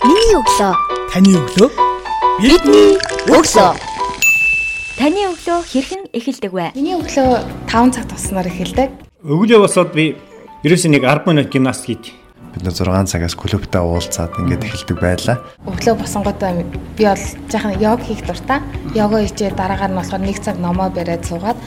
Миний өглөө. Таны өглөө. Бидний өглөө. Таны өглөө хэрхэн эхэлдэг вэ? Миний өглөө 5 цаг туснаар эхэлдэг. Өглөө босоод би ерөөсөө нэг 10 минут гимнастик хийдэг. бид нэр 6 цагаас клубтаа уулзаад ингээд эхэлдэг байлаа. Өглөө босонготой би бол жаахан йог хийх дуртай. Йога хийжээ дараагаар нь болохоор 1 цаг номоо бариад суугаад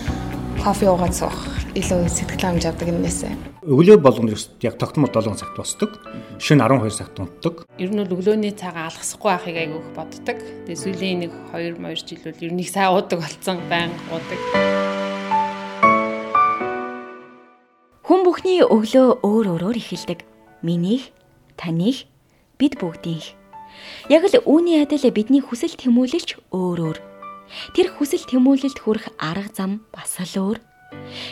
кофе уугаад суух илүү сэтгэл хангамж авдаг юмнээсээ. Өглөө болгоно яг тогтмол 7 цагт босдог. Шөнө 12 цагт унтдаг. Ер нь бол өглөөний цагаа алгасахгүй байхыг айгүйх боддог. Тэгээ сүүлийн нэг 2 2 жил бол ер нь их сайн уудаг болсон, байнга уудаг. Хүн бүхний өглөө өөр өөрөөр эхэлдэг. Минийх, таних, бид бүгдийнх. Яг л үүний адил бидний хүсэл тэмүүлэлч өөр өөр. Тэр хүсэл тэмүүлэлд хүрэх арга зам бас л өөр.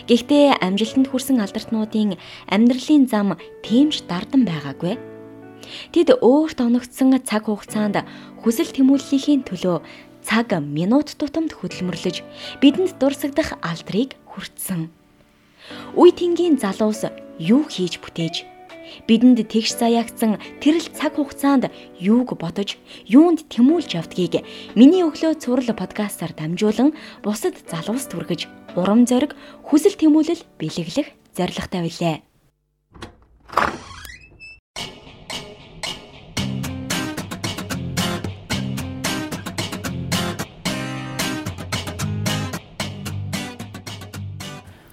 Гэхдээ амжилтанд хүрсэн алдартнуудын амьдралын зам тэмж дардан байгаагүй. Тэд өөрт оногдсон цаг хугацаанд хүсэл тэмүүллийн төлөө цаг минут тутамд хөдөлмөрлөж бидэнд дурсагдах алдрыг хүртсэн. Үе тэнгийн залуус юу хийж бүтээж бидэнд тэгш заяагцсан тэрл цаг хугацаанд юуг бодож юунд тэмүүлж явдгийг миний өглөө цуврал подкастаар дамжуулан бусад залуус түргэж урам зориг хүсэл тэмүүлэл бэлэглэх зорилготой билээ.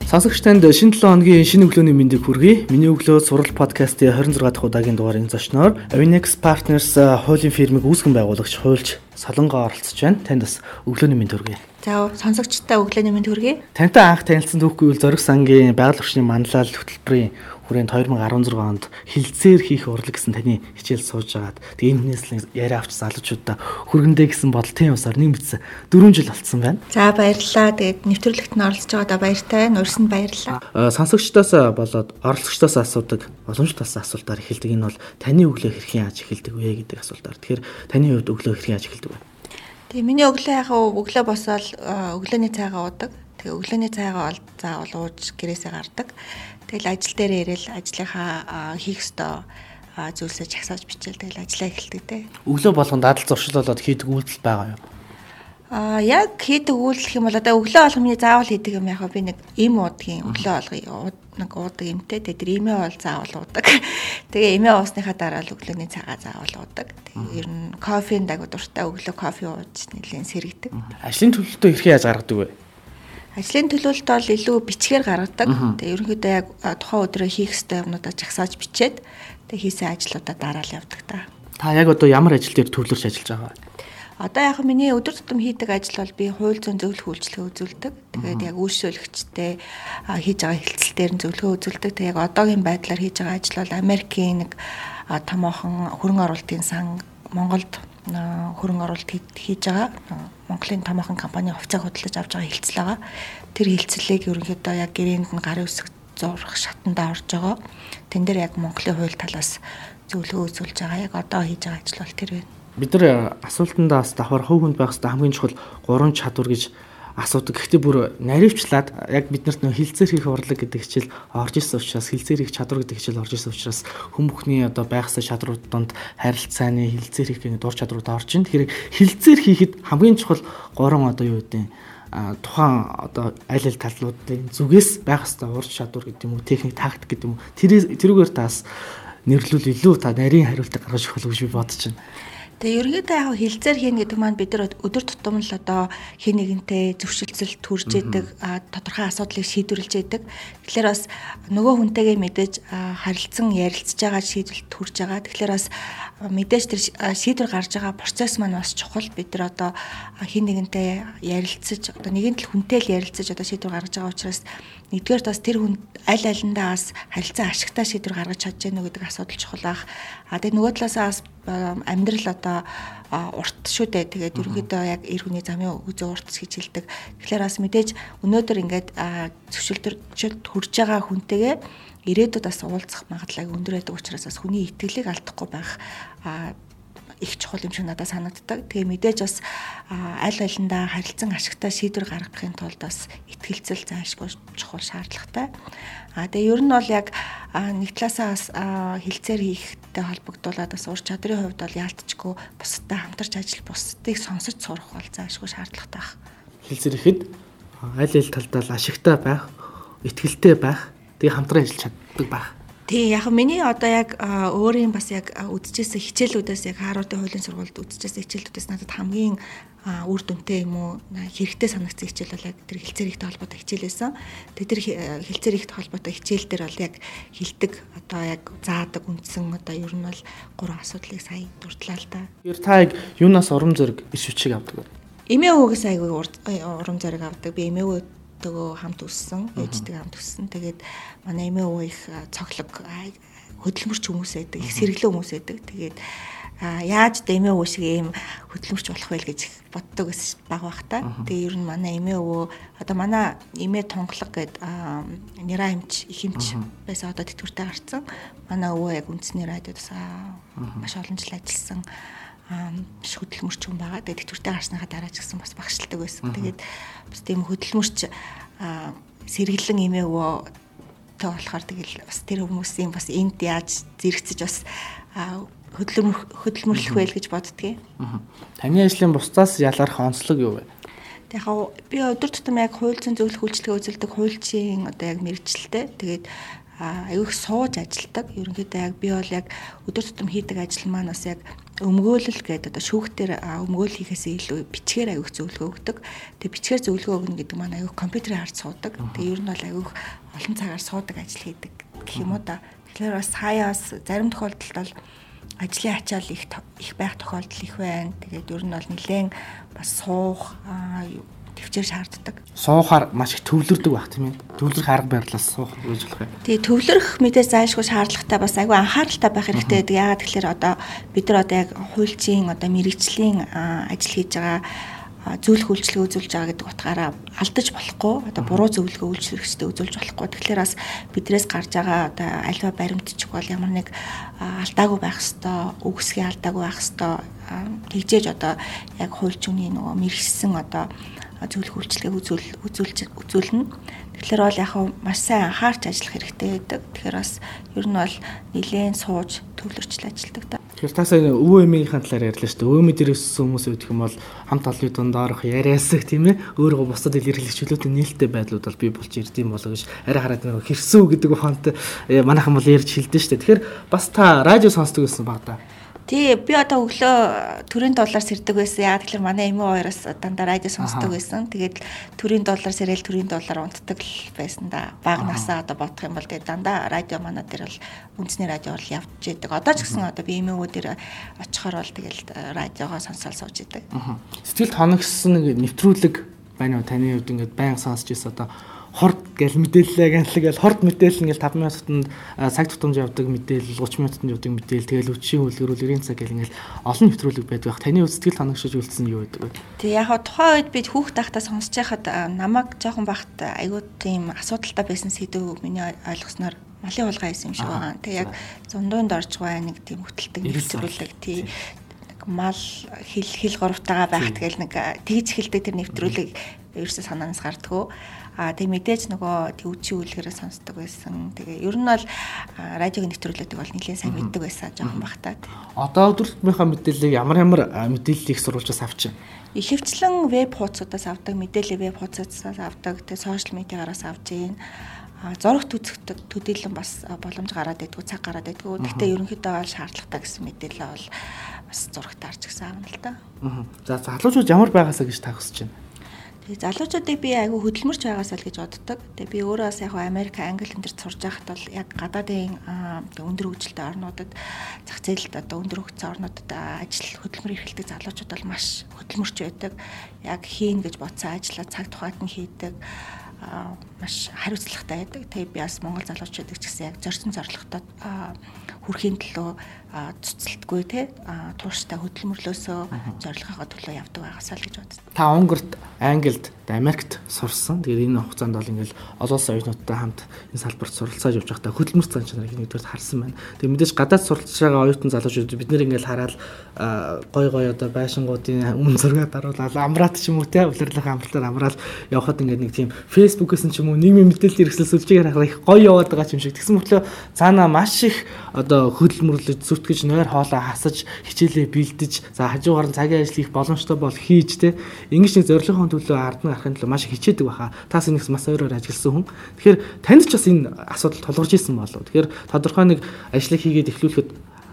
Сонсогч танд шинэ 7 хоногийн шинэ өглөөний мэндийг хүргэе. Миний өглөө сурал подкастын 26 дахь удаагийн дугаарын зочноор Avinex Partners хуулийн фирмыг үүсгэн байгуулагч хуульч Солонгоо оролцож байна. Танд бас өглөөний мэнд хүргэе. За сонсогчтой өглөөний мэнд хүргэе. Тантай анх танилцсан түүхгүй бол Зориг сангийн байгаль орчны манлал хөтөлбөрийн хүрээнд 2016 онд хилцээр хийх урлаг гэсэн таны хичээл сууж агаад тэгээ энэ хүнээс яриа авч залуучуудаа хүргэндээ гэсэн бодолтын усаар нэг мэдсэн 4 жил болцсон байна. За баярлалаа. Тэгээд нэвтрүүлэгт нь оролцож байгаадаа баяртай. Урьсанд баярлалаа. Сонсогчдоос болоод оролцогчдоос асуудаг боломжтой асуултаар эхэлдэг. Энэ бол таны өглөө хэрхэн яаж эхэлдэг вэ гэдэг асуултаар. Тэгэхээр таны хувьд өглөө хэрхэн яаж эхэлдэг вэ? Тэгээ миний өглөө яхаа өглөө босоод өглөөний цайгаа уудаг. Тэгээ өглөөний цайгаа ол заавал ууж гэрээсээ гардаг. Тэгэл ажил дээр ирэл ажлынхаа хийх ёстой зүйлсээ чагсааж бичээл тэгэл ажиллаа эхэлдэг те. Өглөө болгонд дадал зуршил болоод хийдэг үйлдэл байгаа юу? Аа яг хийдэг үйлдэл юм бол одоо өглөө болгоны заавал хийдэг юм яг би нэг им уудгийн өглөө болгоё нэг уудаг имтэй тэгээ тэр имээ бол заавал уудаг. Тэгээ имээ уусныхаа дараа л өглөөний цагаа заавал уудаг. Тэгээ ер нь кофенд агуу дуртай өглөө кофе ууж нэлээд сэргийдэг. Ажлын төлөлтөө хэрхэн яаж гаргадаг вэ? Ажлын төлөвлөлт бол илүү бичгээр гаргадаг. Тэгээ ерөнхийдөө яг тухайн өдрөө хийх ёстой юмнуудаа жагсааж бичээд тэгээ хийсэн ажлуудаа дараал явдаг та. Та яг одоо ямар ажил дээр төвлөрч ажиллаж байгаа вэ? Одоо яг миний өдөр тутам хийдэг ажил бол би хууль зүйн зөвлөх үйлчлэгээ үзүүлдэг. Тэгээд яг үйлчлүүлэгчтэй хийж байгаа хэлцэл дээр нь зөвлөгөө үзүүлдэг. Тэгээд яг одоогийн байдлаар хийж байгаа ажил бол Америкийн нэг томоохон хөрөнгө оруулалтын сан Монголд хөрөнгө оруулалт хийж байгаа. Монголын томоохон компани хувьцааг хөдөлж авч байгаа хэлцэл байгаа. Тэр хэлцлийг ерөнхийдөө яг гэрээнд нь гарын үсэг зурх шатанда орж байгаа. Тэн дээр яг Монголын хууль талаас зөвлөгөө үзүүлж байгаа. Яг одоо хийж байгаа ажил бол тэр байна. Бид нар асуултандаа бас давхар хөв хүнд байх хэрэгтэй хамгийн чухал гурван чадвар гэж асуудаг. Гэхдээ бүр наривчлаад яг биднэрт нөө хилцээр хийх урлаг гэдэг хичээл орж исэн учраас хилцээр хийх чадвар гэдэг хичээл орж исэн учраас хүм бүхний одоо байхсаа чадрууд донд харилцааны хилцээр хийх гэдэг дур чадрууд орж ин. Тэгэхээр хилцээр хийхэд хамгийн чухал гурван одоо юу гэдэг тухайн одоо аль аль талуудын зүгээс байх хэвээр ур чадвар гэдэг юм уу техник тактик гэдэг юм уу тэр тэрүүгээр таас нэрлүүл илүү та нарийн хариултыг гаргаж өгөх гэж би бодож байна. Тэгээ ерөнхийдөө яг хилцээр хийнэ гэдэг маань бид нар өдөр тутам л одоо хин нэгэнтэй зөвшөлтсөл төрж идэг тодорхой асуудлыг шийдвэрлэж идэг. Тэгэхээр бас нөгөө хүнтэйгээ мэдээж харилцан ярилцж байгаа шийдвэрт төрж байгаа. Тэгэхээр бас мэдээж тэр шийдвэр гарч байгаа процесс маань бас чухал. Бид нар одоо хин нэгэнтэй ярилцаж одоо нэгэн тал хүнтэй л ярилцаж одоо шийдвэр гаргаж байгаа учраас нэгдүгээр бас тэр хүн аль алиндаа бас харилцан ашигтай шийдвэр гаргаж чадж гэнэ гэдэг асуудал чухал ах. А тэгээ нөгөө талаасаа бас амьдрал одоо урт шүү дээ. Тэгээд ерөнхийдөө яг эр хүний замын үзэн урт гэж хэлдэг. Тэгэхээр бас мэдээж өнөөдөр ингээд зөвшөлтөрчөлд хүрж байгаа хүнтэйгээ ирээдүйд бас уулзах магадлал өндөр байдаг учраас бас хүний итгэлийг алдахгүй байх их чухал юм шиг надад санагддаг. Тэгээ мэдээж бас аль алиндаа харилцан ашигтай шийдвэр гаргахын тулд бас ихтгэлцэл зайлшгүй чухал шаардлагатай. А тэгээ ер нь бол яг нэг талаасаа бас хилцээр хийхтэй холбогдуулаад бас ур чадрын хувьд бол яалтчгүй бусдад хамтарч ажил бусдыг сонсож сурах бол зайлшгүй шаардлагатай байна. Хилцээр ихэд аль аль талдаа ашигтай байх, ихтгэлтэй байх, тэгээ хамтран ажиллаж чаддаг байх Тий яг миний одоо яг өөрийн бас яг үдчихсэн хичээлүүдээс яг Харвардын хуулийн сургуульд үдчихсэн хичээлүүдээс надад хамгийн үр дүнтэй юм уу хэрэгтэй санагдсан хичээл бол яг тэр хилцээр ихтэй холбоотой хичээл байсан. Тэгээ тэр хилцээр ихтэй холбоотой хичээл дээр бол яг хилдэг одоо яг заадаг үндсэн одоо ер нь бол гурван асуудлыг сая дурдлаа л да. Тэр та яг юунаас урам зориг иш хүчийг авдаг вэ? Эмээ өвгөөс айгүй урам зориг авдаг. Би эмээ өвгөө ээжтэйгөө хамт өссөн, ээжтэйгээ хамт өссөн. Тэгээд манай эмээ өвөө их цоглог хөдөлмөрч хүмүүс байдаг, их сэргэлэн хүмүүс байдаг. Тэгээд яаж эмээ өвөө шиг ийм хөдөлмөрч болох вэ гэж боддог ус баг бах та. Тэгээ ер нь манай эмээ өвөө одоо манай эмээ тунгалаг гэд нэраа эмч их эмч байсан одоо тэтгэвртэй гарцсан. Манай өвөө яг үндэсний радиод маш олон жил ажилласан биш хөдөлмөрч хүн байгаа. Тэгээд тэтгэвртэй гарсныхаа дараа ч гэсэн бас багшилдаг байсан. Тэгээд бас тийм хөдөлмөрч сэргэлэн эмээ өвөө тэг болохоор тэгэл бас тэр хүмүүсийн бас энд яаж зэрэгцэж бас хөдөлмөр хөдөлмөрлөх вэ гэж боддгийг. Таны ажлын бусдаас ялгарх онцлог юу вэ? Яг би өдөр тутам яг хууль зүйн зөвлөх үйлчлэгээ үзүүлдэг хуульчийн одоо яг мэрэгчлээ. Тэгээд аюух сууж ажилдаг. Ерөнхийдөө яг би бол яг өдөр тутам хийдэг ажил маань бас яг өмгөөлөл гэдэг одоо шүүхтэр өмгөөл хийхээс илүү бичгээр аюух зөвлөгөө өгдөг. Тэгээ бичгээр зөвлөгөө өгнө гэдэг маань аюух компьютерээр харж суудаг. Тэгээ ер нь бол аюух олон цагаар суудаг ажил хийдэг гэх юм уу да. Тэгэхээр бас хаяас зарим тохиолдолд бол ажлын ачаал их их байх тохиолдол их байна. Тэгээд ер нь бол нэлээд бас суух төвчээр шаарддаг. Суухаар маш их төвлөрдөг байх тийм ээ. Төвлөрөх арга барилаас суух гэж болох юм. Тэгээ төвлөрөх мэдээс зайлшгүй шаардлагатай бас айгүй анхааралтай байх хэрэгтэй байдаг. Яагаад тэгэхээр одоо бид нар одоо яг хуульчийн одоо мэрэгжлийн ажил хийж байгаа зөвлөх үйлчлэг үзүүлж байгаа гэдэг утгаараа алдаж болохгүй одоо буруу зөвлөгөө үйлчлэгчтэй үзүүлж болохгүй тэгэхээр бас бидрээс гарч байгаа одоо альва баримтчих бол ямар нэг алдаагүй байх хэвээр үгсгээ алдаагүй байх хэвээр тэгжээж одоо яг хуульчны нөгөө мэрэгсэн одоо зөвлөх үйлчлэгээ үзүүл үзүүлж үзүүлнэ. Тэгэхээр бол яг маш сайн анхаарч ажиллах хэрэгтэй байдаг. Тэгэхээр бас ер нь бол нэлээд сууж төвлөрчл ажилладаг да. Тэгэхээр та сая өвөө эмийнхээ талаар ярьлаа шүү дээ. Өвөө мэдэр өссөн хүмүүс үүдэх юм бол хамт олонний дундаарх яриасаг тийм ээ. Өөрөө бусдад илэрхийлэх чөлөөтэй нээлттэй байдлууд бол бий болж ирдэм болоо гэж арай хараад нэг хэрсүү гэдэг ухаантай э, манайхан бол ярьж хэлдэж шүү дээ. Тэгэхээр бас та радио сонсдог гэсэн баг да. Тий, би одоо өглөө төрийн доллар сэрдэг байсан. Яа тэгэхээр манай эмээ хоёроос дандаа радио сонсдог байсан. Тэгээд төрийн доллар сэрэл төрийн доллар унтдаг л байсан да. Багнасаа одоо бодох юм бол тэгээд дандаа радио манай дээр бол үндэсний радио бол явж идэг. Одоо ч гэсэн одоо би эмээгөө дээр очихоор бол тэгэл радиогоо сонсоод сууж идэг. Сэтгэлд хоногссон нэг нэвтрүүлэг байна уу таны хувьд ингээд баян сонсч ирсэн одоо хорд гэл мэдээлэлээ гэнлэг гэл хорд мэдээлэл ингээл 5 минутанд цаг тутамж явдаг мэдээлэл 30 минутанд явдаг мэдээлэл тэгэл өчийн үлгэрүүл 90 цаг гэл ингээл олон нэвтрүүлэг байдаг. Таны сэтгэл ханагшиж үлдсэн юу байдаг вэ? Тэг яг хаа тухайн үед би хүүхд тахта сонсож байхад намайг жоохон багт айгуу тийм асуудалтай байсан сэдв миний ойлгосноор малын хулгай байсан юм шиг байгаа. Тэг яг зундуунд орж байгаа нэг тийм хөтэлдэг нэвтрүүлэг тий мал хил хил гуравтайгаа байх тэгэл нэг тэгж хэлдэг тэр нэвтрүүлэг ерөөсө санаанаас гардгөө. Аа тэг мэдээж нөгөө төвчийн үлгэрээ сонсдог байсан. Тэгээ ер нь бол радиогийн нэвтрүүлэгдэг бол нэлээд сайн мэддэг байсан жоохон бахтаа. Одоо өдөртмийнхаа мэдээллийг ямар ямар мэдээллийг сурвалжаас авчих юм? Ихэвчлэн веб хуудасуудаас авдаг, мэдээлэл веб хуудасаас авдаг, тэг сошиал медиагаараас авж ийн зурагт үзэх төдийлөн бас боломж гараад байдгүй цаг гараад байдгүй. Гэхдээ ерөнхийдөө бол шаардлагатай гэсэн мэдээлэл бол бас зурагт харж гисэн аав л да. За залуучууд ямар байгаасаа гэж та хүсэж байна? Тэгээ залуучуудыг би айгүй хөдөлмөрч байгаасаа л гэж боддог. Тэгээ би өөрөө бас яг Америк, Англи энэ төр сурж байхад бол яг гадаадын өндөр хөгжилтэй орнуудад зах зээлд одоо өндөр хөгжсөн орнуудад ажил хөдөлмөр эрхэлдэг залуучууд бол маш хөдөлмөрч байдаг. Яг хийн гэж бодсон ажлаа цаг тухайд нь хийдэг маш хариуцлагатай байдаг. Тэгээ би бас Монгол залуучуудыг ч гэсэн яг зорьсон зорилготой хүрхийн төлөө цуцлтгүй те тууштай хөдөлмөрлөөсөө зорилгоогоо төлөө явдаг байгаасаа л гэж бодсон. Та Унгарт, Англид, Америкт сурсан. Тэгээд энэ хугацаанд бол ингээл олон соёлнуудтай хамт энэ салбарт суралцааж явж байхдаа хөдөлмөр зан чанарыг нэгдүгээр харсан байна. Тэгээд мэдээж гадаад суралцж байгаа оюутан залуучууд бид нэр ингээл хараад гой гой одоо байшингуудын үн зургаад даруулаад амраат ч юм уу те улирлах амралтаар амраал явхад ингээд нэг тийм фэйсбүүкээс ч юм уу нийгмийн мэдээлэл хэрэгсэл сүлжээгээр харах их гоё яваад байгаа юм шиг. Тэгсэн мөртлөө цаана маш их одоо хөдөлмөрлөж зүтгэж нойр хоолоо хасаж хичээлээ бэлдэж за хажуугаар нь цагийн ажил хийх боломжтой бол хийж те ингэж нэг зорилгын төлөө ард нь гарахын төлөө маш хичээдэг баха. Та сэнийхс маш өөрөөр ажилласан хүн. Тэгэхээр танд ч бас энэ асуудал тулгарч исэн болов. Тэгэхээр тодорхой нэг ажлыг хийгээд эхлүүлэхэд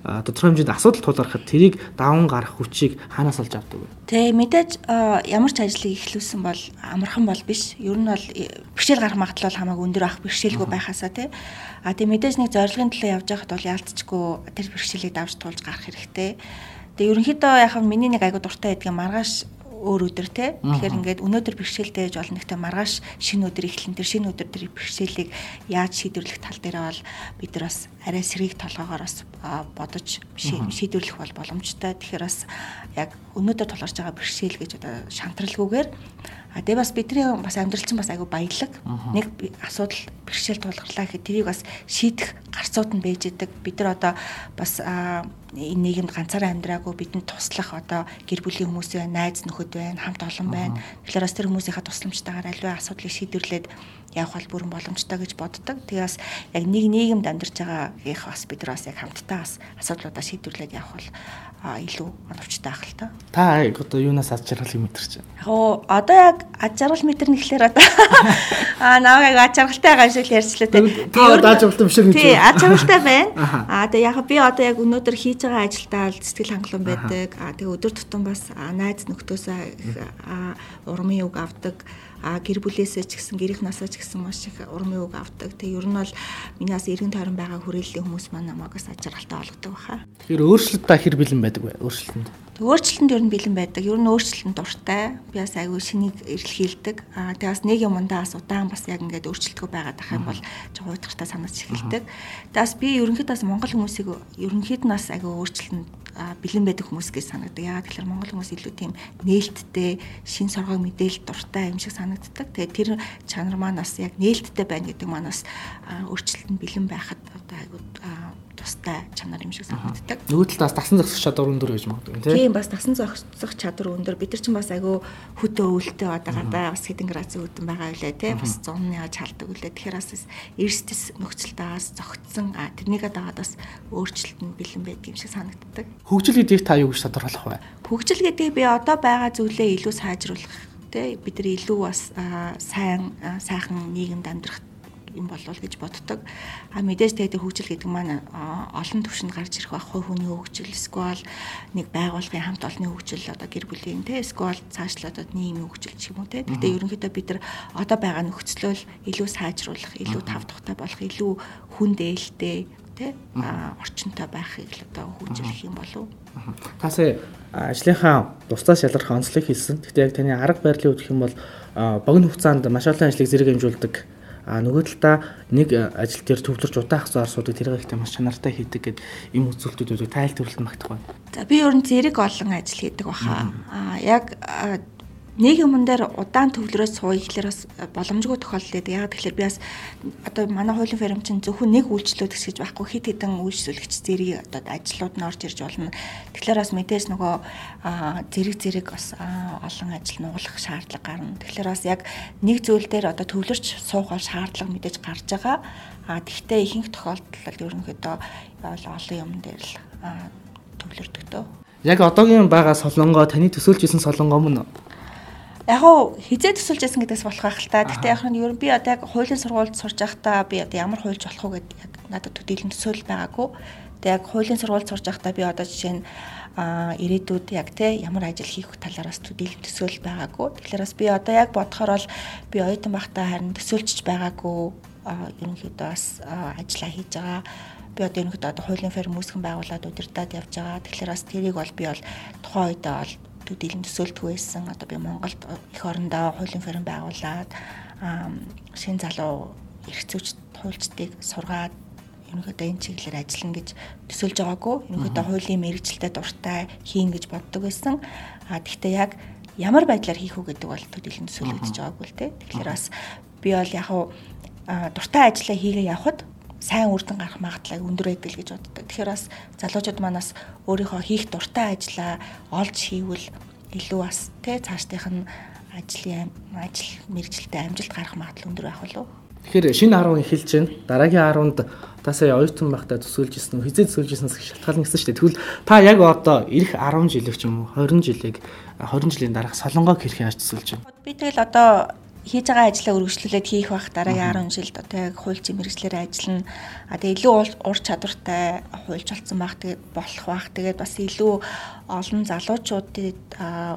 тодорхой хэмжээнд асуудал тулгархад тэрийг даван гарах хүчийг хаанаас олж авдаг вэ? Тэ мэдээж ямар ч ажлыг эхлүүлсэн бол амархан бол биш. Ер нь бол э, бэрхшээл гарах магадлал хамаагүй өндөр ах бэрхшээлгүй байхасаа тий. А тэг мэдээж нэг зорилгын төлөө явж байхад бол яалтчгүй тэр бэрхшээлийг давж туулж гарах хэрэгтэй. Тэгээ ерөнхийдөө яхаа миний нэг айгу дуртай байдгийн маргааш өөр өдөр те. Тэгэхээр ингээд өнөөдөр бэрхшээлтэй байж болно гэхдээ маргааш шинэ өдөр эхлэн тэр шинэ өдөр тэр бэрхшээлийг яаж шийдвэрлэх тал дээр бол бид нар бас арай сэргийг толгоогоор бас бодож шийдвэрлэх бол боломжтой. Тэгэхээр бас яг өнөөдөр тулгарч байгаа бэрхшээл гэж одоо шантралгүйгээр А тэгээ бас бидний бас амьдрал чинь бас айгүй баялаг. Нэг асуудал бэрхшээл тулгарлаа гэхэд тэрийг бас шийдэх гарцууд нь байж идэг. Бид нар одоо бас энэ нийгэмд ганцаараа амьдраагүй бидэнд туслах одоо гэр бүлийн хүмүүс байна, найз нөхөд байна, хамт олон байна. Тэгэхээр бас тэр хүмүүсийнхаа тусламжтайгаар аливаа асуудлыг шийдвэрлээд явах бол бүрэн боломжтой гэж боддог. Тэгээ бас яг нэг нийгэмд амьдарч байгаагийнх бас бид нар бас яг хамтдаа бас асуудлуудаа шийдвэрлээд явах бол илүү оновчтой ах л та. Та одоо юунаас ад жаргалыг мэдэрч байна? Яг одоо яг ад жаргал мэдэрнэ гэхлээр одоо аа наваг яг ад жаргалтай байгаа шиг ярьчлаа те. Та ад жаргалтай биш үү? Тий, ад жаргалтай байна. Аа тэгээ яг би одоо яг өнөөдөр хийж байгаа ажилдаа сэтгэл хангалуун байдаг. Аа тэгээ өдөр тутам бас найз нөхдөөсөө урмын үг авдаг а гэр бүлээсээ ч гэсэн гэрийнхнаасаа ч гэсэн маш их урмын үг авдаг. Тэгээ ер нь бол минийас эргэн тойрон байгаа хүрээллийн хүмүүс маань намайгаас ажиргалтай олгодог баха. Тэгэхээр өөрчлөлт та хэр бэлэн байдаг вэ? Өөрчлөлтөнд. Өөрчлөлтөнд ер нь бэлэн байдаг. Ер нь өөрчлөлтөнд дуртай. Би бас айгүй шинийг эрэлхийлдэг. Аа тэгээ бас нэг юмдаа бас удаан бас яг ингээд өөрчлөлтгөө байгаад ах юм бол жоо уйтгартай санаж эхэлдэг. Тэгээ бас би ерөнхийдөө бас монгол хүмүүсийг ерөнхийд нь бас айгүй өөрчлөлтөнд бэлэн байдаг хүмүүс гэж санагдав. Яагаад тэгэхээр монгол хүмүүс илүү тийм нээлттэй, шин соргоо мэдээлэл дуртай юм шиг санагддаг. Тэгээд тэр чанар маань бас яг нээлттэй байна гэдэг маань бас өөрчлөлтөнд бэлэн байхад одоо айгуу тустай чанар юм шиг санагддаг. Нөгөө талаас тасан зогсох чадвар өндөр гэж магадгүй тийм бас тасан зогсох чадвар өндөр. Бид нар ч бас айгүй хөтөө өвөлтөө одоо гадаа бас хэдэн градус өвдөн байгаа үлээ тийм бас 100-ны хаж халдаг үлээ. Тэгэхээр бас эрсдэс нөхцөлтөөс зогтсон тэрнийгээ дагаад бас өөрчлөлт нь бэлэн байдаг юм шиг санагддаг. Хөгжил гэдгийг та юу гэж тодорхойлох вэ? Хөгжил гэдгийг би одоо байгаа зүйлээ илүү сайжруулах тий бид нар илүү бас сайн сайхан нийгэмд амьдрах юм болов гэж боддог. А мэдээж тэгээд хөгжил гэдэг маань олон түвшинд гарч ирэх байх хувь хүний хөгжил эсвэл нэг байгууллагын хамт олонны хөгжил одоо гэр бүлийн те эсвэл цаашлаад нийгмийн хөгжил ч юм уу те. Гэхдээ ерөнхийдөө бид нар одоо байгаа нөхцлөөл илүү сайжруулах, илүү тав тухтай болох, илүү хүн дээлтэй тэ орчинтой байхыг л одоо хөгжүүлэх юм болов. Тасаа ажлынхаа бусдаас ялгарх онцлог хэлсэн. Гэхдээ яг таны арга барилын үгэх юм бол богино хугацаанд маш олон ажлыг зэрэг хэмжүүлдэг А нөгөө талдаа нэг э, ажил дээр төвлөрч удаах зур асуудыг тэрэг ихтэй маш чанартай хийдэг гэд им үзүүлэлтүүд тайл төрөлд магтах байна. За би ер нь зэрэг олон ажил хийдэг баха. А яг нэг юмн дээр удаан төвлөрөөс сууя гэхэлэр бас боломжгүй тохиолдол байдаг. Яг тэгэхээр би бас одоо манай хуулийн ферм чинь зөвхөн нэг үйлчлүүд гэж байхгүй хит хитэн үйлчлүүлэгч зэрэг одоо ажлууд нь орж ирж болно. Тэгэхээр бас мэдээж нөгөө зэрэг зэрэг бас олон ажил нугалах шаардлага гарна. Тэгэхээр бас яг нэг зүйл дээр одоо төвлөрч суух шаардлага мэдээж гарч байгаа. А тэгвэл ихэнх тохиолдолд ерөнхийдөө олон юм дээр л төвлөрдөг дөө. Яг одоогийн байгаа солонгоо таны төсөөлж исэн солонгоо мөн үү? Яг хуу хизээ төсөлж ясан гэдээс болох байх л та. Гэхдээ яг нь ер нь би одоо яг хуулийн сургуульд сурж байхдаа би одоо ямар хуульч болох уу гэдэг яг надад төдийлөн төсөөл байгаагүй. Тэгээ яг хуулийн сургуульд сурж байхдаа би одоо жишээ нь а ирээдүйд яг те ямар ажил хийх талаар бас төдийлөн төсөөл байгаагүй. Тэгэхээр бас би одоо яг бодохоор бол би оюутан байхдаа харин төсөөлж байгаагүй ерөнхийдөө бас ажиллаа хийж байгаа би одоо ерөнхийдөө одоо хуулийн ферм үүсгэн байгуулад удирдах явж байгаа. Тэгэхээр бас тэрийг бол би бол тухайн үедээ бол төдийлөн төсөөлтгүй байсан. Одоо би Монголд их орондоо хуулийн ферм байгуулад шин залуу эрх зүйч хуульчдыг сургаад ерөнхийдөө энэ чиглэлээр ажиллана гэж төсөөлж байгаагүй. Ерөнхийдөө хуулийн мэрэгчлэлтэй дуртай хийн гэж боддог байсан. А тэгвэл яг ямар байдлаар хийх үү гэдэг бол төдийлөн төсөөлөгдөж байгаагүй л те. Тэгэхээр бас би бол яг хуу дуртай ажиллаа хийгээ явхад сайн үр дүн гарах магадлал өндөр байдаг гэж боддог. Тэгэхээр бас залуучууд манаас өөрийнхөө хийх дуртай ажлаа олж хийвэл илүү бас тэ цаашдынх нь ажлын ажил мэрэгжилтэд амжилт гарах магадлал өндөр байх болов. Тэгэхээр шинэ 10 эхэлж байна. Дараагийн 10-нд та сая оюутан байхдаа төсөөлж ирсэн үү? Хизээ төсөөлж ирсэн шалтгаал нэгсэн шүү дээ. Тэгвэл та яг одоо ирэх 10 жилиг ч юм уу 20 жилиг 20 жилийн дараах солонгог хэрэг яаж төсөөлж байна? Би тэгэл одоо хийж байгаа ажлаа үргэлжлүүлээд хийх бах дараагийн 10 жилд одоо яг хуульчийн мэрэгчлэрээ ажиллана. А тэгээ илүү ур чадвартай хуульч болсон байх тэгээ болох байх. Тэгээд бас илүү олон залуучуудад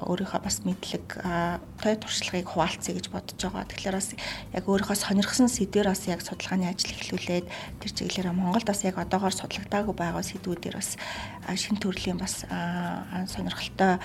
өөрийнхөө бас мэдлэг той туршлагыг хуваалцъя гэж бодож байгаа. Тэгэхээр бас яг өөрийнхөө сонирхсан сэдвэр бас яг судалгааны ажил эхлүүлээд тэр чиглэлээр Монголд бас яг одоогоор судлагдаагүй байгаа сэдвүүдээр бас шин төрлийн бас сонирхолтой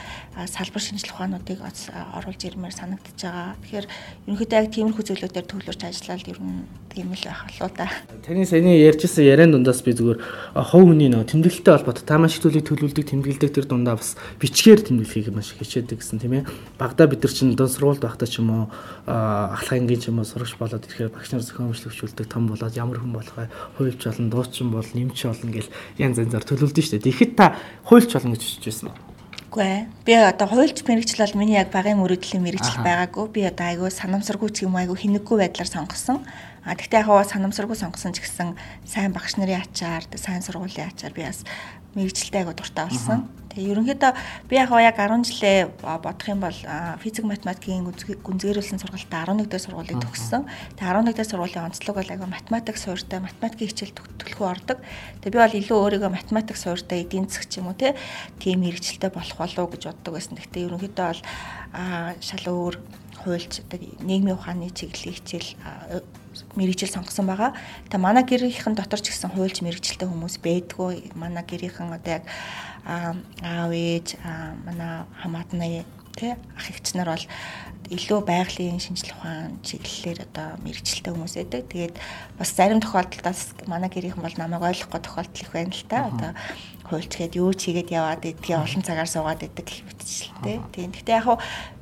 салбар шинжлэх ухаануудыг оруулж ирмээр санагдаж байгаа. Тэгэхээр ерөнхийдөө яг тиймэрхүү зүйлүүдээр төвлөрч ажиллаад ер нь тийм л байх болоо да. Таны саяны ярьжсэн яриан дундаас би зүгээр хов хүний нөө тэмдэглэлтэй холбоотой та маш их төлөв төлөвлөдөг тэмдэглэдэг тэр дундаа бас бичгээр тэмдэглэхийг маш их хичээдэг гэсэн тийм ээ. Багада бид нар чинь дон сургуульд байхдаа ч юм уу ахлагынгийн ч юм уу сурагч болоод ирэхээр багш нар зохион бичлэгчүүлдэг том болоод ямар хүн болох вэ? Хуульч болон дуучин бол нэмч болно гэл янз янзаар төлөвлөдөн шүү дээ. Тэгэхэд та хуульч болно гэж хэлж байсан ба. Үгүй ээ. Би одоо хуульч мэрэгжил бол миний яг багын мөрөдлийн мэрэгжил байгаагүй. Би одоо айгүй санамсаргүй ч юм айгүй хинэггүй байдлаар сонгосон. А тэгтээ яг санамсаргүй сонгосон ч гэсэн сайн багш нарын ачаар, сайн сургуулийн ачаар би бас мэрэгчлээ айгуу дуртай болсон. Тэгээ ерөнхийдөө би яг яг 10 жилээ бодох юм бол физик математикийн гүнзгийрүүлсэн сургалтад 11 дэх сургуулийг төгссөн. Тэгээ 11 дэх сургуулийн онцлог бол айгуу математик суурьтай математикийн хичээл төлөхөө ордог. Тэгээ би бол илүү өөрийгөө математик суурьтай эдийн засаг юм уу тийм мэрэгчлээ болох болов уу гэж боддог байсан. Гэхдээ ерөнхийдөө бол шал өөр хуульч нийгмийн ухааны чиглэлийн хичээл мэрэгжил сонгосон байгаа. Тэгээ манай гэрийнхэн дотор ч гэсэн хуульч мэрэгжилтэй хүмүүс байдгүй. Манай гэрийнхэн одоо яг аав ээж манай хамаатны тий ах эгч нар бол илүү байгалийн шинжлэх ухаан чиглэлээр одоо мэрэгчлээ хүмүүс байдаг. Тэгээд бас зарим тохиолдолд манай гэрийнхэн бол намайг ойлгохгүй тохиолдол их байна л та. Одоо хуульч гээд юу ч хийгээд яваад идгээ олон цагаар суугаад идэг гэх мэтчлээ. Тийм. Гэхдээ яг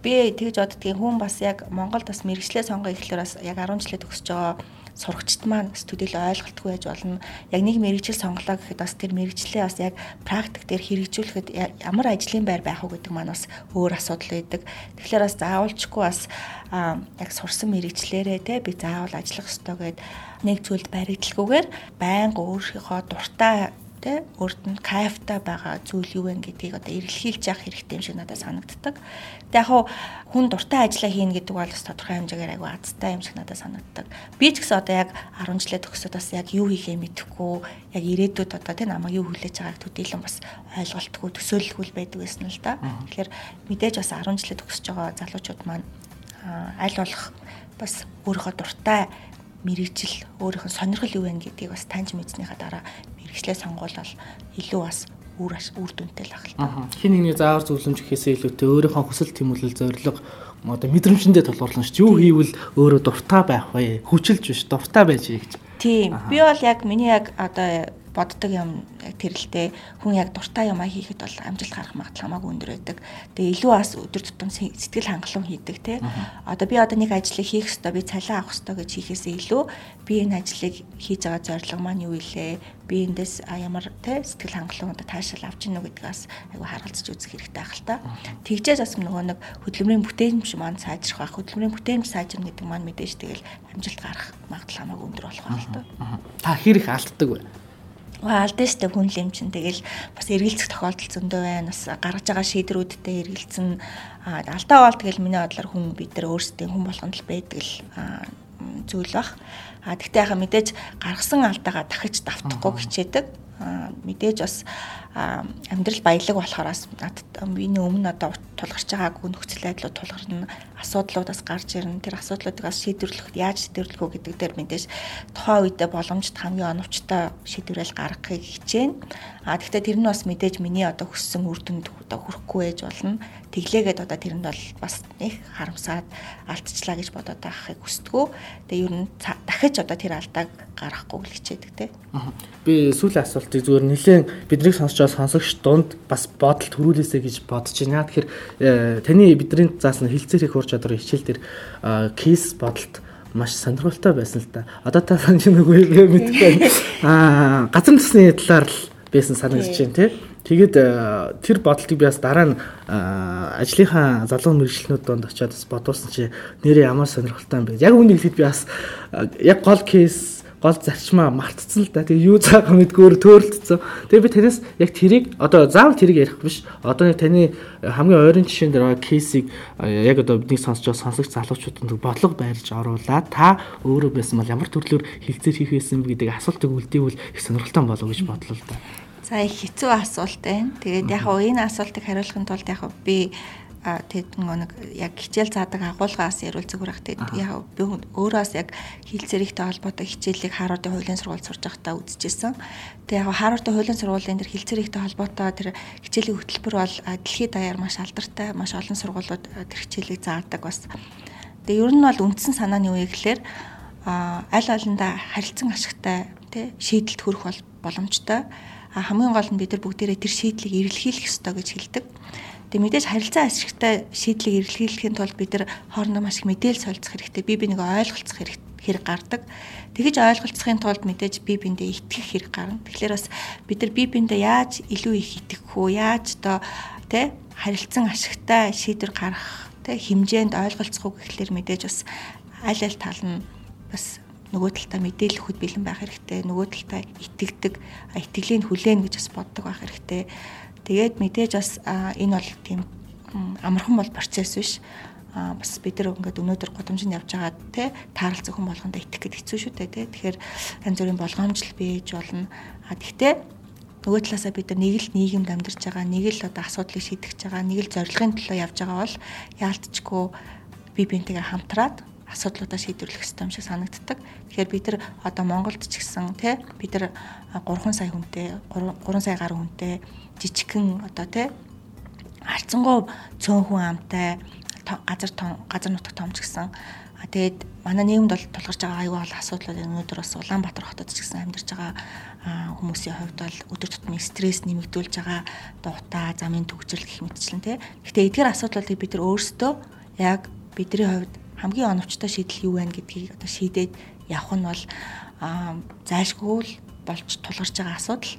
би тэгж боддгийн хүн бас яг Монголд бас мэрэгчлээ сонгох ихлээр бас яг 10 жилээ төгсөж байгаа сурагчд маань бас төдийлөө ойлголтгүй байж болно. Яг нэг мэрэгжил сонголоо гэхэд бас тэр мэрэгжлээ бас яг практик дээр хэрэгжүүлэхэд ямар ажлын байр байх уу гэдэг маань бас өөр асуудал байдаг. Тэгэхээр бас заавалчгүй бас яг сурсан мэрэгчлэрээ те би заавал ажиллах ёстой гэд нэг зүйлд баригдalгүйгээр байнга өөрийнхөө дуртай тэ өөрт нь кайфтай байгаа зүйл юу вэ гэдгийг одоо эргэлхийлж явах хэрэгтэй юм шиг надад санагддаг. Тэг яг хүн дуртай ажиллаа хийнэ гэдэг бол бас тодорхой хэмжээгээр айгүй азтай юм шиг надад санагддаг. Би ч гэсэн одоо яг 10 жилээ төгсөд бас яг юу хийхээ мэдэхгүй яг ирээдүйд одоо тэ намайг юу хүлээж байгааг төдийлөн бас ойлголтгүй төсөөлөлгүй байдаг байсан л да. Тэгэхээр мэдээж бас 10 жилээ төгсөж байгаа залуучууд маань аль болох бас өөрийнхөө дуртай мэрэгжил өөрийнх нь сонирхол юу вэ гэдгийг бас таньж мэдснийхаа дараа мэрэгчлээ сонгуулбал илүү бас үр үр дүнтэй л ахaltaа. Хин нэгний заавар зөвлөмж гэхээсээ илүүтэй өөрийнхөө хүсэл тэмүүлэл зорилго одоо мэдрэмжэндээ толгуурлан ш. Юу хийвэл өөрөө дуртай байх вэ? Хүчилж биш дуртай байж гэж. Тийм. Би бол яг миний яг одоо боддог юм яг тэрэлтэй хүн яг дуртай юмаа хийхэд бол амжилт гарах магадлал хамаагүй өндөр байдаг. Тэгээ илүү бас өдөр тутам сэтгэл хангалуун хийдэг те. Одоо би одоо нэг ажлыг хийх ёстой, би цалин авах ёстой гэж хийхээсээ илүү би энэ ажлыг хийж байгаа зорилго маань юу илээ? Би эндээс ямар те сэтгэл хангалуун одоо таашаал авч гинэ гэдгээс айгу харгалзаж үзэх хэрэгтэй байх л та. Тэгжээс бас нөгөө нэг хөдөлмөрийн бүтээмж маань сайжрах байх. Хөдөлмөрийн бүтээмж сайжирна гэдэг маань мэдээж тэгэл амжилт гарах магадлал хамаагүй өндөр болох байх л та. Та хэрэг алддаг вэ? Алдсан штэ хүн лэмчин тэгэл бас эргэлзэх тохиолдол зөндөө байна. Бас гаргаж байгаа шийдрүүдтэй эргэлзэн алдаа бол тэгэл миний бодлоор хүн бид нар өөрсдийн хүн болгонд л байдаг л зүйл бах. А тэгтээ яхаа мэдээж гаргасан алдаагаа дахиж давтахгүй хичээдэг. Мэдээж бас амьдрал баялаг болохоороос надад миний өмнө одоо тулгарч байгаагүй нөхцөл байдлууд тулгарна асуудлуудаас гарч ирнэ тэр асуудлуудыг шийдвэрлэх яаж шийдвэрлэх үү гэдэг дээр мэдээж тухайн үедээ боломжит хамгийн оновчтой шийдвэрэл гаргахыг хичээнэ а тэгвэл тэр нь бас мэдээж миний одоо хүссэн үр дүнд одоо хүрэхгүй байж болно тэглээгээд одоо тэрэнд бол бас их харамсаад алдчихлаа гэж бодоод байхыг хүсдэггүй. Тэгээ ер нь дахиж одоо тэр алдааг гаргахгүй л хичээдэг те. Би сүүлийн асуултыг зүгээр нэлээд биднийг сонсч байгаа сонсогч дунд бас бодол төрүүлээсэ гэж бодож байна. Тэгэхээр э, таны бидний заасан хилцээр их ур чадвар хичээл дээр кейс бодолт маш сонирхолтой байсан л да. Одоо та санаж байгаагүй мэдгүй. Аа газар насны талаар л байсан санагдаж байна тий. Тэгээд э, тэр бодолтыг би бас дараа нь э, ажлынхаа залуу мэрэгчлэнүүд донд очиад бас бодуулсан чи нэрээ ямар сонирхолтой юм бэ. Яг үүнийг хэлэхэд би бас э, яг гол кейс гол зарчмаа мартцсан л да. Тэгээ юу цаагаа мэдгөөр төөрөлдсөн. Тэгээ би танаас яг тэрийг одоо заавал тэрийг ярих биш. Одоо таны хамгийн ойрын жишээн дээр байгаа кейсийг яг одоо бидний сонсож байгаа сонсогч залуучуудад бодлого байрлаж оруулаад та өөрөө байсан бол ямар төрлөөр хилцээр хийх байсан бэ гэдэг асуултыг үлдээвэл их сонирхолтой болов гэж бодлоо л да. За их хэцүү асуулт байна. Тэгээд яг энэ асуултыг хариулахын тулд яг би тэгэд нэг яг хичээл заадаг агуулгаас зүгээр ах тэгэд яг би өөрөөс яг хилцээрийнхтэй холбоотой хичээлийг Харвардын хуулийн сургууль сурж байхдаа үзчихсэн. Тэгээ яг Харвардын хуулийн сургуулийн тэр хилцээрийнхтэй холбоотой тэр хичээлийн хөтөлбөр бол дэлхийд даяар маш алдартай, маш олон сургуулиуд тэр хичээлийг заадаг бас. Тэгээ ер нь бол үндсэн санаа нь юу гэхээр аль олонда харилцан ашигтай тий шийдэлт хүрэх бол боломжтой хамгийн гол нь бид нар бүгдээрээ тэр шийдлийг эрэлхийлэх ёстой гэж хэлдэг. Тэгээ мэдээж харилцаа ашигтай шийдлийг эрэлхийлэхийн тулд бид нар хоорондоо маш их мэдээлэл солилцох хэрэгтэй. Бие биенийг ойлголцох хэрэгтэй хэрэг гардаг. Тэгэж ойлголцохын тулд мэдээж бие биендээ итгэх хэрэг гарна. Тэгэхээр бас бид нар бие биендээ яаж илүү их итгэх үү? Яаж одоо тэ харилцан ашигтай шийдвэр гаргах тэ хэмжээнд ойлголцох уу гэхлээр мэдээж бас аль аль тал нь бас нөгөө талдаа мэдээлэл өгөхөд бэлэн байх хэрэгтэй. Нөгөө талдаа итгэдэг, итгэлийг хүлээн гэж бас боддог байх хэрэгтэй. Тэгээд мэдээж бас энэ бол тийм амархан бол процесс биш. А бас бид нар ингээд өнөөдөр гудамжинд явж байгаа те таарал зөвхөн болгондоо итгэх гээд хэцүү шүү дээ те. Тэгэхээр янз бүрийн болгоомжл бийж болно. А тэгтээ нөгөө талаасаа бид нар нэг л нийгэмд амьдарч байгаа, нэг л одоо асуудлыг шийдэж байгаа, нэг л зорилгын төлөө явж байгаа бол яалтчгүй бие биентэйгээ хамтраад асуудлуудаа шийдвэрлэх юм шиг санагддаг. Тэгэхээр бид нар одоо Монголд ч гэсэн тий бид нар 3 сая хүнтэй 3 сая гаруй хүнтэй жижигхэн одоо тий харцангуй цөөн хүн амтай газар газар нутаг том ч гэсэн тэгээд манай нийгэмд бол тулгарч байгаа аюул бол асуудлууд өнөөдөр бас Улаанбаатар хотод ч гэсэн амьдарч байгаа хүмүүсийн хувьд бол өдөр тутмын стресс нэмэгдүүлж байгаа одоо утаа замын төгжрөл гэх мэтчлэн тий. Гэхдээ эдгээр асуудлуудыг бид нар өөрсдөө яг бидний хувьд хамгийн оновчтой шийдэл юу вэ гэдгийг одоо шийдээд явах нь бол зайлшгүй л болж тулгарч байгаа асуудал.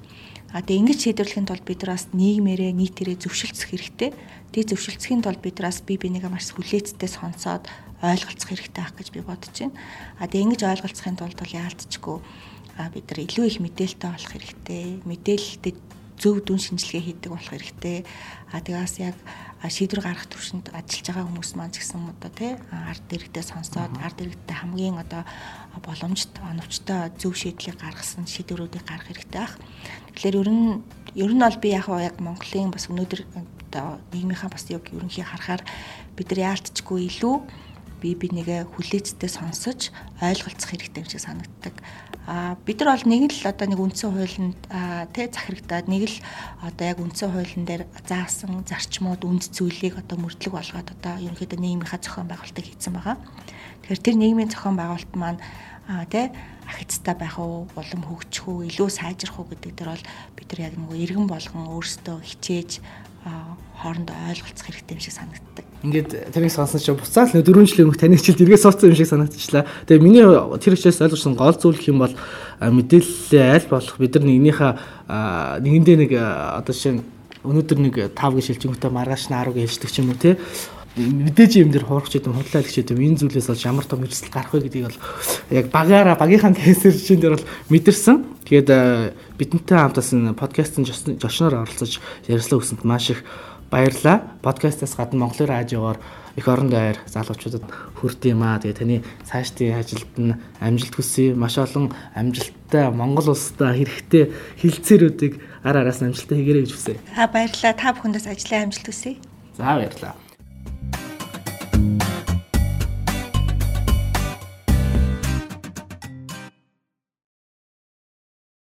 А тэгээ ингэж шийдвэрлэхийн тулд бид нараас нийгмээрээ нийтээрээ зөвшөлдсөх хэрэгтэй. Тэгээ зөвшөлдсөхийн тулд бид нараас бие бинийгээ маш хүлээцтэй сонсоод ойлголцох хэрэгтэй байх гэж би бодож байна. А тэгээ ингэж ойлголцохын тулд бол яалтчгүй а бид нар илүү их мэдээлэлтэй болох хэрэгтэй. Мэдээлэлтэй зөв дүн шинжилгээ хийдэг болох хэрэгтэй. А тэгээс яг шийдвэр гаргах төвшөнд ажиллаж байгаа хүмүүс маань ч гэсэн одоо тий ард иргэдээ сонсоод ард иргэдтэй хамгийн одоо боломжит оновчтой зөв шийдлийг гаргасан шийдвэрүүдийг гаргах хэрэгтэй байх. Тэгэхээр ер нь ер нь бол би яг яг Монголын бас өнөөдөр одоо нийгмийнхаа бас яг ерөнхий харахаар бид нар яалтчгүй илүү бие бинийгээ хүлээцтэй сонсож ойлголцох хэрэгтэй юм шиг санагддаг. А бид нар бол нэг л одоо нэг үндсэн хуулинд тий захирагдаад нэг л одоо яг үндсэн хуулийн дээр заасан зарчмууд үнд зүйлийг одоо мөрдлөг болгоод одоо ерөнхийдөө нийгмийнхаа зохион байгуулалтыг хийсэн байгаа. Тэгэхээр тэр нийгмийн зохион байгуулалт маань тий ахицтай байх уу, улам хөгжих үү, илүү сайжрах уу гэдэг дээр бол бид нар яг нэг иргэн болгон өөрсдөө хичээж хоорондоо ойлголцох хэрэгтэй юм шиг санагддаг. Ингээд тэрийг сонсон чинь буцаад л 4 жилийн өмнө таны хичээл эргээ суудсан юм шиг санагдчихлаа. Тэгээ миний тэр хичээлээс ойлгосон гол зүйл юм бол мэдээлэлээ аль болох бид нар нэгнийхээ нэгэндээ нэг одоо жишээ өнөөдөр нэг 5 гэж шилжингүүтээ маргааш нь 10 гэж хэлдэг ч юм уу тий мэдээж юм дээр хуурах ч гэдэм худлаа ч гэдэм энэ зүйлээс болж ямар том эрсдэл гарах вэ гэдгийг бол яг багаараа багийнхаа кейсэр чинь дээр бол мэдэрсэн. Тэгээд бидэнтэй хамтаас энэ подкастын жошноор оролцож ярилцлага өгсөнд маш их баярлалаа. Подкастаас гадна Монголын радиогоор их оронд байр залуучуудад хүрд юм аа. Тэгээ таны цаашдын ажилд нь амжилт хүсье. Маш олон амжилттай Монгол улстай хэрэгтэй хилцээрүүдийг ар араас амжилттай хийгэрэй гэж хүсье. А баярлалаа. Та бүхэндээс ажлын амжилт хүсье. За баярлалаа.